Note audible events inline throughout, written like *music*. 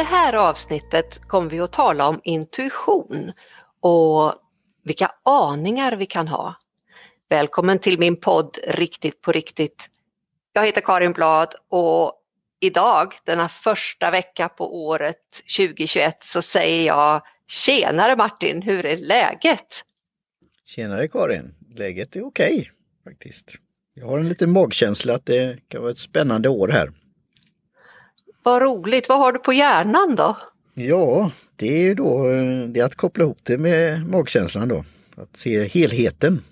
det här avsnittet kommer vi att tala om intuition och vilka aningar vi kan ha. Välkommen till min podd Riktigt på riktigt. Jag heter Karin Blad och idag, denna första vecka på året 2021, så säger jag Tjenare Martin, hur är läget? Tjenare Karin, läget är okej faktiskt. Jag har en liten magkänsla att det kan vara ett spännande år här. Vad roligt, vad har du på hjärnan då? Ja, det är ju då eh, det att koppla ihop det med magkänslan då. Att se helheten.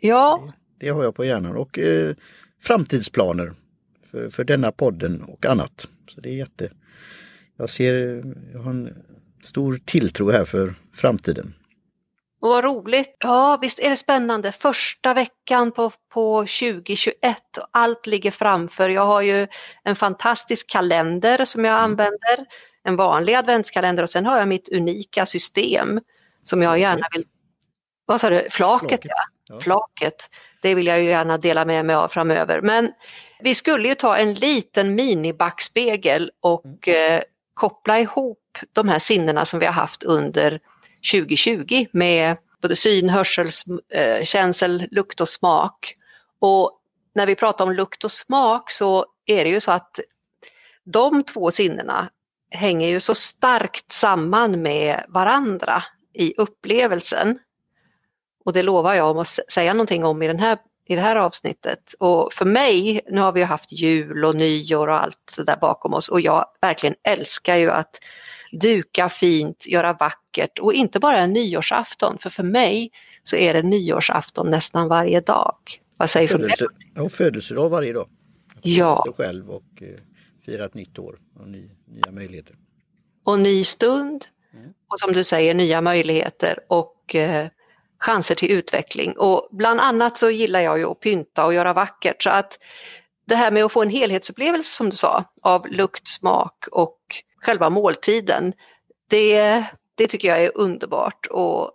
Ja. Det, det har jag på hjärnan och eh, framtidsplaner för, för denna podden och annat. Så det är jätte... Jag ser, jag har en stor tilltro här för framtiden. Och vad roligt! Ja, visst är det spännande. Första veckan på, på 2021 och allt ligger framför. Jag har ju en fantastisk kalender som jag mm. använder, en vanlig adventskalender och sen har jag mitt unika system som jag gärna vill... Vad sa du? Flaket, Flaket. Ja. ja. Flaket. Det vill jag ju gärna dela med mig av framöver. Men vi skulle ju ta en liten minibackspegel och mm. eh, koppla ihop de här sinnena som vi har haft under 2020 med både syn, hörsel, eh, känsel, lukt och smak. Och när vi pratar om lukt och smak så är det ju så att de två sinnena hänger ju så starkt samman med varandra i upplevelsen. Och det lovar jag om att säga någonting om i, den här, i det här avsnittet. Och för mig, nu har vi haft jul och nyår och allt det där bakom oss och jag verkligen älskar ju att duka fint, göra vackert och inte bara en nyårsafton för för mig så är det nyårsafton nästan varje dag. Vad sägs om det? Ja, födelsedag varje dag. Ja. Sig själv och eh, fira ett nytt år och ny, nya möjligheter. Och ny stund mm. och som du säger nya möjligheter och eh, chanser till utveckling. Och bland annat så gillar jag ju att pynta och göra vackert så att det här med att få en helhetsupplevelse som du sa av lukt, smak och själva måltiden. Det, det tycker jag är underbart och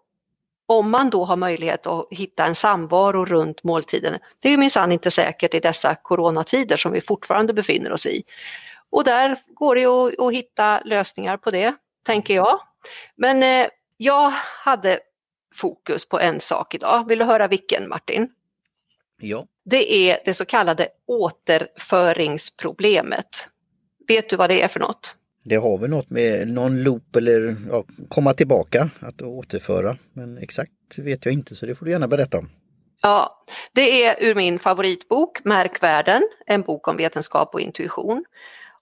om man då har möjlighet att hitta en samvaro runt måltiden, det är minsann inte säkert i dessa coronatider som vi fortfarande befinner oss i. Och där går det att, att hitta lösningar på det, tänker jag. Men eh, jag hade fokus på en sak idag. Vill du höra vilken Martin? Ja. Det är det så kallade återföringsproblemet. Vet du vad det är för något? Det har väl något med någon loop eller ja, komma tillbaka, att återföra. Men exakt vet jag inte så det får du gärna berätta om. Ja, det är ur min favoritbok Märkvärden, en bok om vetenskap och intuition.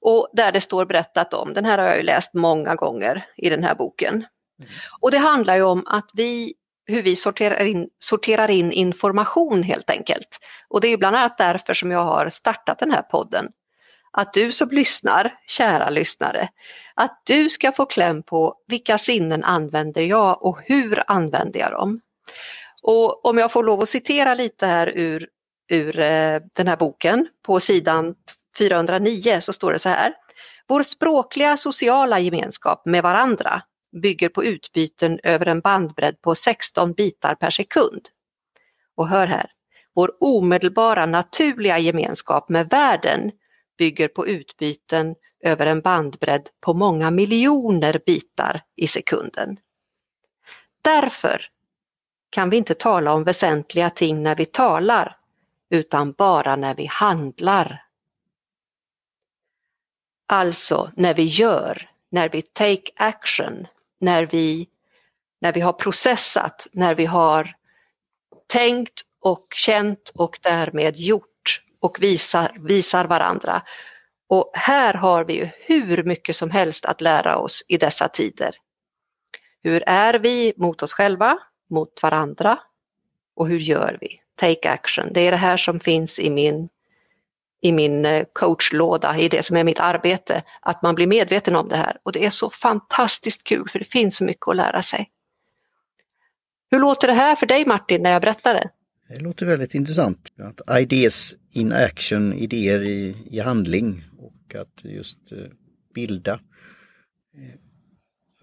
Och där det står berättat om, den här har jag ju läst många gånger i den här boken. Mm. Och det handlar ju om att vi, hur vi sorterar in, sorterar in information helt enkelt. Och det är bland annat därför som jag har startat den här podden att du som lyssnar, kära lyssnare, att du ska få kläm på vilka sinnen använder jag och hur använder jag dem? Och om jag får lov att citera lite här ur, ur eh, den här boken på sidan 409 så står det så här. Vår språkliga sociala gemenskap med varandra bygger på utbyten över en bandbredd på 16 bitar per sekund. Och hör här, vår omedelbara naturliga gemenskap med världen bygger på utbyten över en bandbredd på många miljoner bitar i sekunden. Därför kan vi inte tala om väsentliga ting när vi talar, utan bara när vi handlar. Alltså när vi gör, när vi take action, när vi, när vi har processat, när vi har tänkt och känt och därmed gjort och visar, visar varandra. Och här har vi ju hur mycket som helst att lära oss i dessa tider. Hur är vi mot oss själva, mot varandra och hur gör vi? Take action. Det är det här som finns i min, i min eh, coachlåda, i det som är mitt arbete, att man blir medveten om det här. Och det är så fantastiskt kul för det finns så mycket att lära sig. Hur låter det här för dig Martin när jag berättar det? Det låter väldigt intressant. Att ideas in action, idéer i, i handling och att just eh, bilda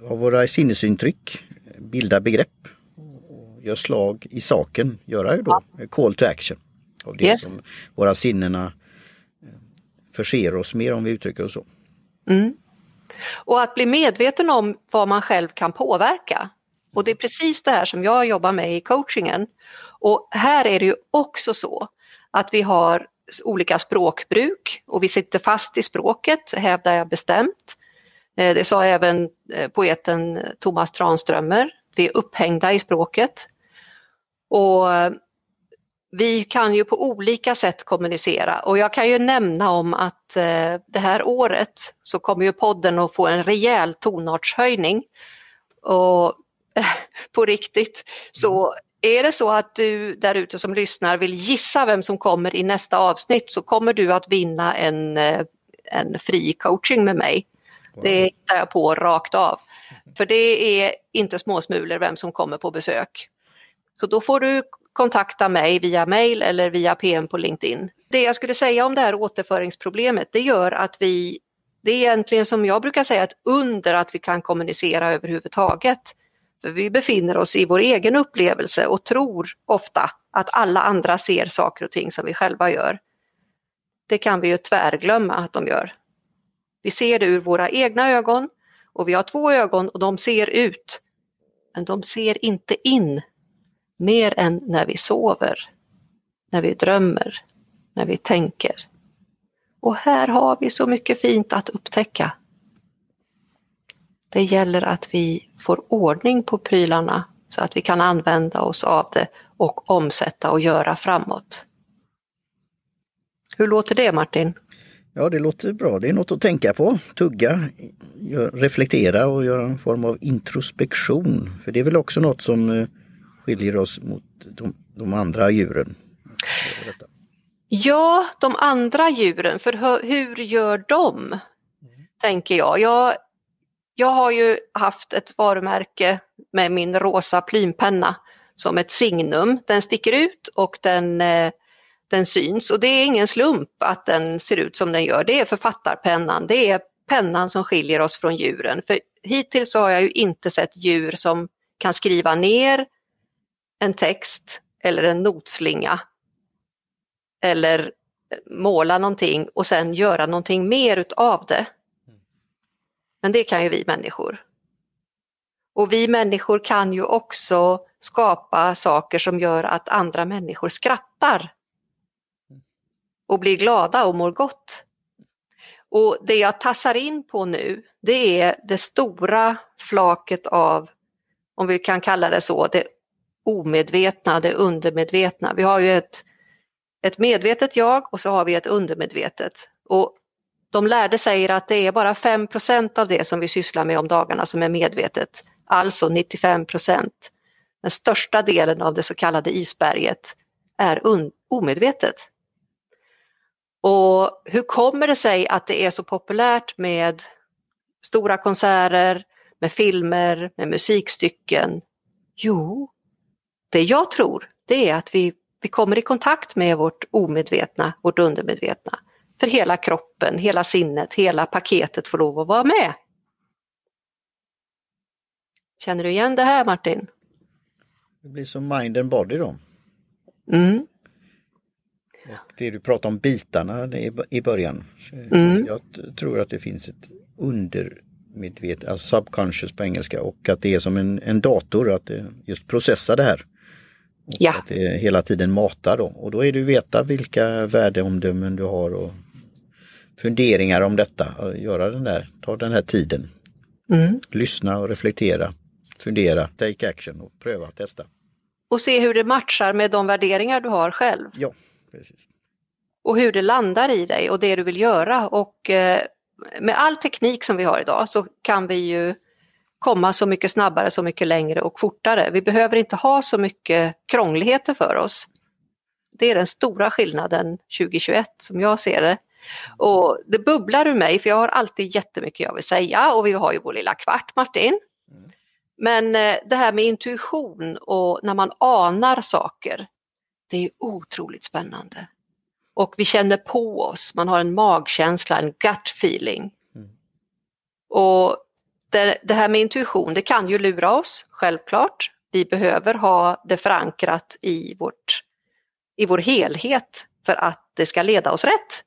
av eh, våra sinnesintryck, bilda begrepp och göra slag i saken, göra då call to action. Av det yes. som våra sinnena eh, förser oss med om vi uttrycker oss så. Mm. Och att bli medveten om vad man själv kan påverka. Och det är precis det här som jag jobbar med i coachingen. Och här är det ju också så att vi har olika språkbruk och vi sitter fast i språket, hävdar jag bestämt. Eh, det sa även eh, poeten Thomas Tranströmer. Vi är upphängda i språket. Och eh, vi kan ju på olika sätt kommunicera och jag kan ju nämna om att det här året så kommer ju podden att få en rejäl tonartshöjning. Och *laughs* på riktigt. Så är det så att du där ute som lyssnar vill gissa vem som kommer i nästa avsnitt så kommer du att vinna en, en fri coaching med mig. Det hittar jag på rakt av. För det är inte småsmulor vem som kommer på besök. Så då får du kontakta mig via mail eller via PM på LinkedIn. Det jag skulle säga om det här återföringsproblemet det gör att vi, det är egentligen som jag brukar säga ett under att vi kan kommunicera överhuvudtaget. För vi befinner oss i vår egen upplevelse och tror ofta att alla andra ser saker och ting som vi själva gör. Det kan vi ju tvärglömma att de gör. Vi ser det ur våra egna ögon och vi har två ögon och de ser ut. Men de ser inte in mer än när vi sover, när vi drömmer, när vi tänker. Och här har vi så mycket fint att upptäcka. Det gäller att vi får ordning på prylarna så att vi kan använda oss av det och omsätta och göra framåt. Hur låter det Martin? Ja, det låter bra. Det är något att tänka på. Tugga, reflektera och göra en form av introspektion. För det är väl också något som eh, skiljer oss mot de, de andra djuren. Ja, de andra djuren, för hur gör de? Mm. Tänker jag. jag. Jag har ju haft ett varumärke med min rosa plympenna som ett signum. Den sticker ut och den eh, den syns och det är ingen slump att den ser ut som den gör. Det är författarpennan, det är pennan som skiljer oss från djuren. För hittills har jag ju inte sett djur som kan skriva ner en text eller en notslinga eller måla någonting och sen göra någonting mer utav det. Men det kan ju vi människor. Och vi människor kan ju också skapa saker som gör att andra människor skrattar och blir glada och mår gott. Och det jag tassar in på nu, det är det stora flaket av, om vi kan kalla det så, det omedvetna, det undermedvetna. Vi har ju ett, ett medvetet jag och så har vi ett undermedvetet. Och de lärde säger att det är bara 5% av det som vi sysslar med om dagarna som är medvetet, alltså 95% Den största delen av det så kallade isberget är omedvetet. Och hur kommer det sig att det är så populärt med stora konserter, med filmer, med musikstycken? Jo, det jag tror det är att vi, vi kommer i kontakt med vårt omedvetna, vårt undermedvetna. För hela kroppen, hela sinnet, hela paketet får lov att vara med. Känner du igen det här Martin? Det blir som mind and body då. Mm. Och det du pratade om bitarna i början. Mm. Jag tror att det finns ett undermedvetet, alltså subconscious på engelska och att det är som en, en dator att just processar det här. Och ja. Att det hela tiden matar då och då är det att veta vilka värdeomdömen du har och funderingar om detta. Göra den där, ta den här tiden. Mm. Lyssna och reflektera, fundera, take action och pröva, testa. Och se hur det matchar med de värderingar du har själv. Ja, Precis. Och hur det landar i dig och det du vill göra. Och eh, med all teknik som vi har idag så kan vi ju komma så mycket snabbare, så mycket längre och fortare. Vi behöver inte ha så mycket krångligheter för oss. Det är den stora skillnaden 2021 som jag ser det. Och det bubblar ur mig för jag har alltid jättemycket jag vill säga och vi har ju vår lilla kvart Martin. Mm. Men eh, det här med intuition och när man anar saker, det är otroligt spännande. Och vi känner på oss, man har en magkänsla, en gut feeling. Mm. Och det, det, här med intuition, det kan ju lura oss, självklart. Vi behöver ha det förankrat i, vårt, i vår helhet för att det ska leda oss rätt.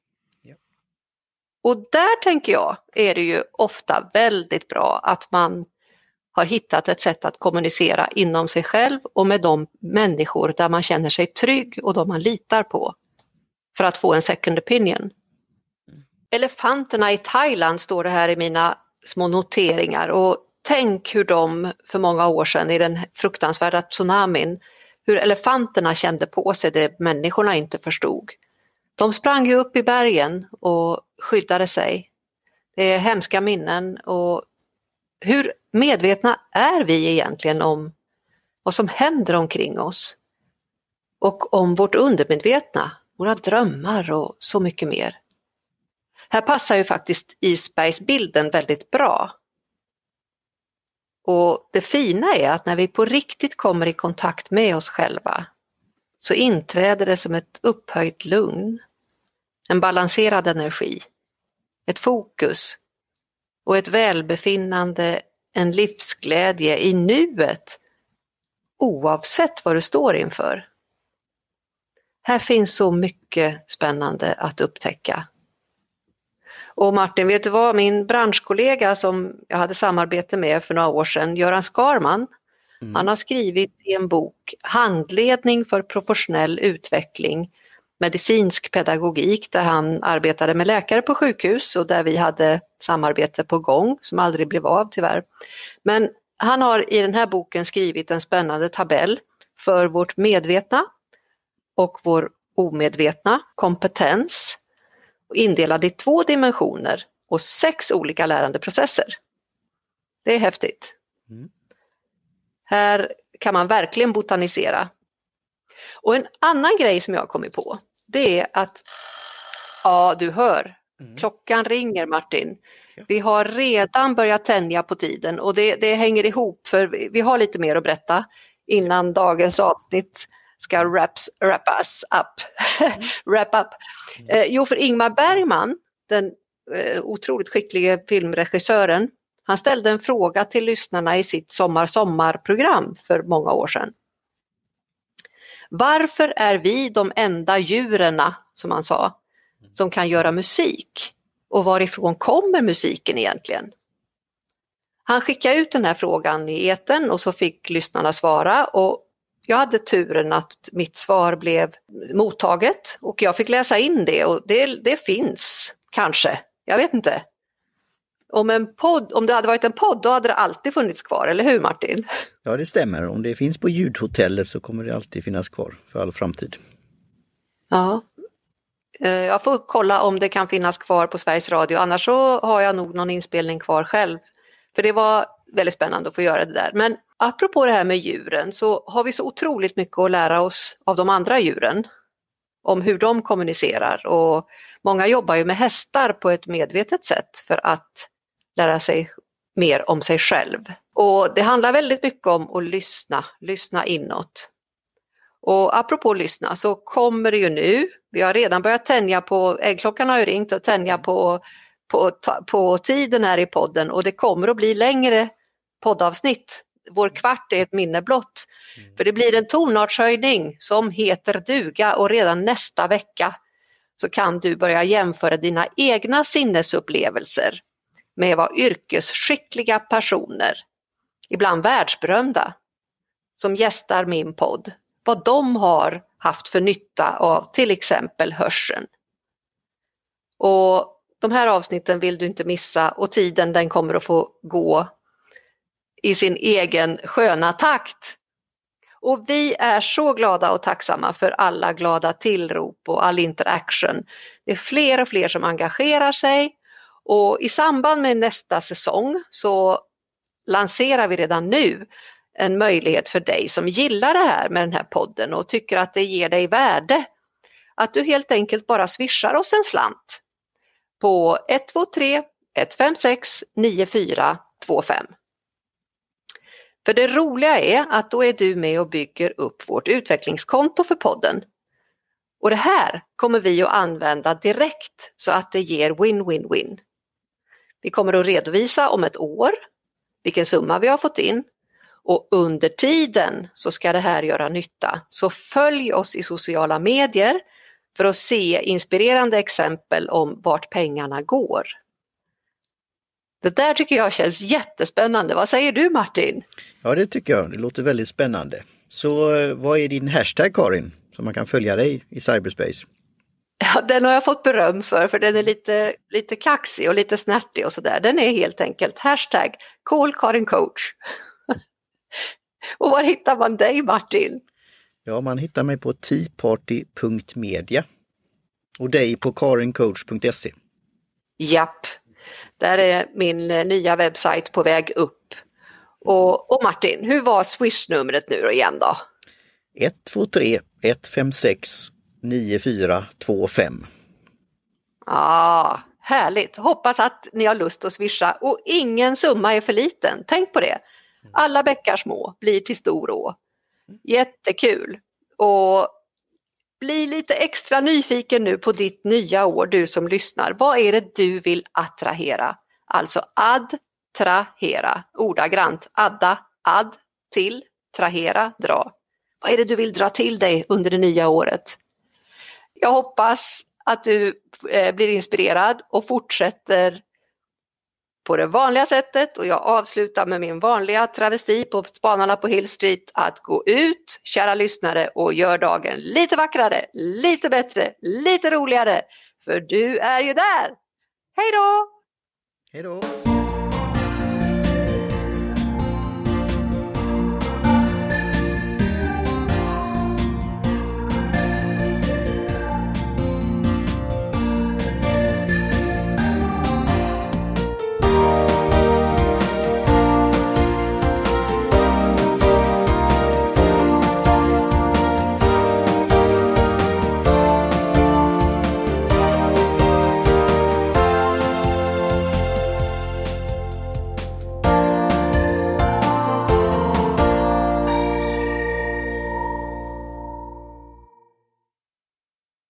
Och där tänker jag är det ju ofta väldigt bra att man har hittat ett sätt att kommunicera inom sig själv och med de människor där man känner sig trygg och de man litar på för att få en second opinion. Elefanterna i Thailand står det här i mina små noteringar och tänk hur de för många år sedan i den fruktansvärda tsunamin, hur elefanterna kände på sig det människorna inte förstod. De sprang ju upp i bergen och skyddade sig. Det är hemska minnen och hur medvetna är vi egentligen om vad som händer omkring oss? Och om vårt undermedvetna, våra drömmar och så mycket mer. Här passar ju faktiskt isbergsbilden väldigt bra. Och det fina är att när vi på riktigt kommer i kontakt med oss själva så inträder det som ett upphöjt lugn, en balanserad energi, ett fokus och ett välbefinnande, en livsglädje i nuet oavsett vad du står inför. Här finns så mycket spännande att upptäcka. Och Martin, vet du vad, min branschkollega som jag hade samarbete med för några år sedan, Göran Skarman, mm. han har skrivit i en bok Handledning för professionell utveckling medicinsk pedagogik där han arbetade med läkare på sjukhus och där vi hade samarbete på gång som aldrig blev av tyvärr. Men han har i den här boken skrivit en spännande tabell för vårt medvetna och vår omedvetna kompetens indelad i två dimensioner och sex olika lärandeprocesser. Det är häftigt. Mm. Här kan man verkligen botanisera. Och en annan grej som jag har kommit på, det är att, ja du hör, mm. klockan ringer Martin. Vi har redan börjat tänja på tiden och det, det hänger ihop för vi har lite mer att berätta innan dagens avsnitt ska wraps, wrap us up. Mm. *laughs* wrap up. Eh, jo, för Ingmar Bergman, den eh, otroligt skicklige filmregissören, han ställde en fråga till lyssnarna i sitt Sommar-sommar-program för många år sedan. Varför är vi de enda djuren, som han sa, som kan göra musik? Och varifrån kommer musiken egentligen? Han skickade ut den här frågan i eten och så fick lyssnarna svara och jag hade turen att mitt svar blev mottaget och jag fick läsa in det och det, det finns kanske, jag vet inte. Om, en podd, om det hade varit en podd då hade det alltid funnits kvar, eller hur Martin? Ja det stämmer, om det finns på ljudhotellet så kommer det alltid finnas kvar för all framtid. Ja, eh, jag får kolla om det kan finnas kvar på Sveriges Radio, annars så har jag nog någon inspelning kvar själv. För det var väldigt spännande att få göra det där. Men apropå det här med djuren så har vi så otroligt mycket att lära oss av de andra djuren. Om hur de kommunicerar och många jobbar ju med hästar på ett medvetet sätt för att lära sig mer om sig själv. Och det handlar väldigt mycket om att lyssna, lyssna inåt. Och apropå lyssna så kommer det ju nu, vi har redan börjat tänja på, äggklockan har ju ringt och tänja på, på, på tiden här i podden och det kommer att bli längre poddavsnitt. Vår kvart är ett minne blott. Mm. För det blir en tonartshöjning som heter duga och redan nästa vecka så kan du börja jämföra dina egna sinnesupplevelser med vad yrkesskickliga personer, ibland världsberömda, som gästar min podd, vad de har haft för nytta av till exempel hörseln. Och de här avsnitten vill du inte missa och tiden den kommer att få gå i sin egen sköna takt. Och vi är så glada och tacksamma för alla glada tillrop och all interaktion. Det är fler och fler som engagerar sig och i samband med nästa säsong så lanserar vi redan nu en möjlighet för dig som gillar det här med den här podden och tycker att det ger dig värde. Att du helt enkelt bara swishar oss en slant på 123 156 9425. För det roliga är att då är du med och bygger upp vårt utvecklingskonto för podden. Och det här kommer vi att använda direkt så att det ger win-win-win. Vi kommer att redovisa om ett år vilken summa vi har fått in och under tiden så ska det här göra nytta. Så följ oss i sociala medier för att se inspirerande exempel om vart pengarna går. Det där tycker jag känns jättespännande. Vad säger du Martin? Ja det tycker jag, det låter väldigt spännande. Så eh, vad är din hashtag Karin, som man kan följa dig i cyberspace? Ja, den har jag fått beröm för, för den är lite, lite kaxig och lite snärtig och sådär. Den är helt enkelt hashtag call Karin coach. *laughs* och var hittar man dig Martin? Ja, man hittar mig på teaparty.media och dig på karincoach.se. Japp, där är min eh, nya webbsajt på väg upp. Och, och Martin, hur var swishnumret nu igen då? 123 156 9425. Ah, härligt! Hoppas att ni har lust att swisha och ingen summa är för liten. Tänk på det! Alla bäckar små blir till stor å. Jättekul! Och bli lite extra nyfiken nu på ditt nya år, du som lyssnar. Vad är det du vill attrahera? Alltså attrahera, ordagrant. Adda, add, till, trahera, dra. Vad är det du vill dra till dig under det nya året? Jag hoppas att du eh, blir inspirerad och fortsätter på det vanliga sättet och jag avslutar med min vanliga travesti på Spanarna på Hill Street att gå ut, kära lyssnare, och gör dagen lite vackrare, lite bättre, lite roligare. För du är ju där! Hej då! Hej då!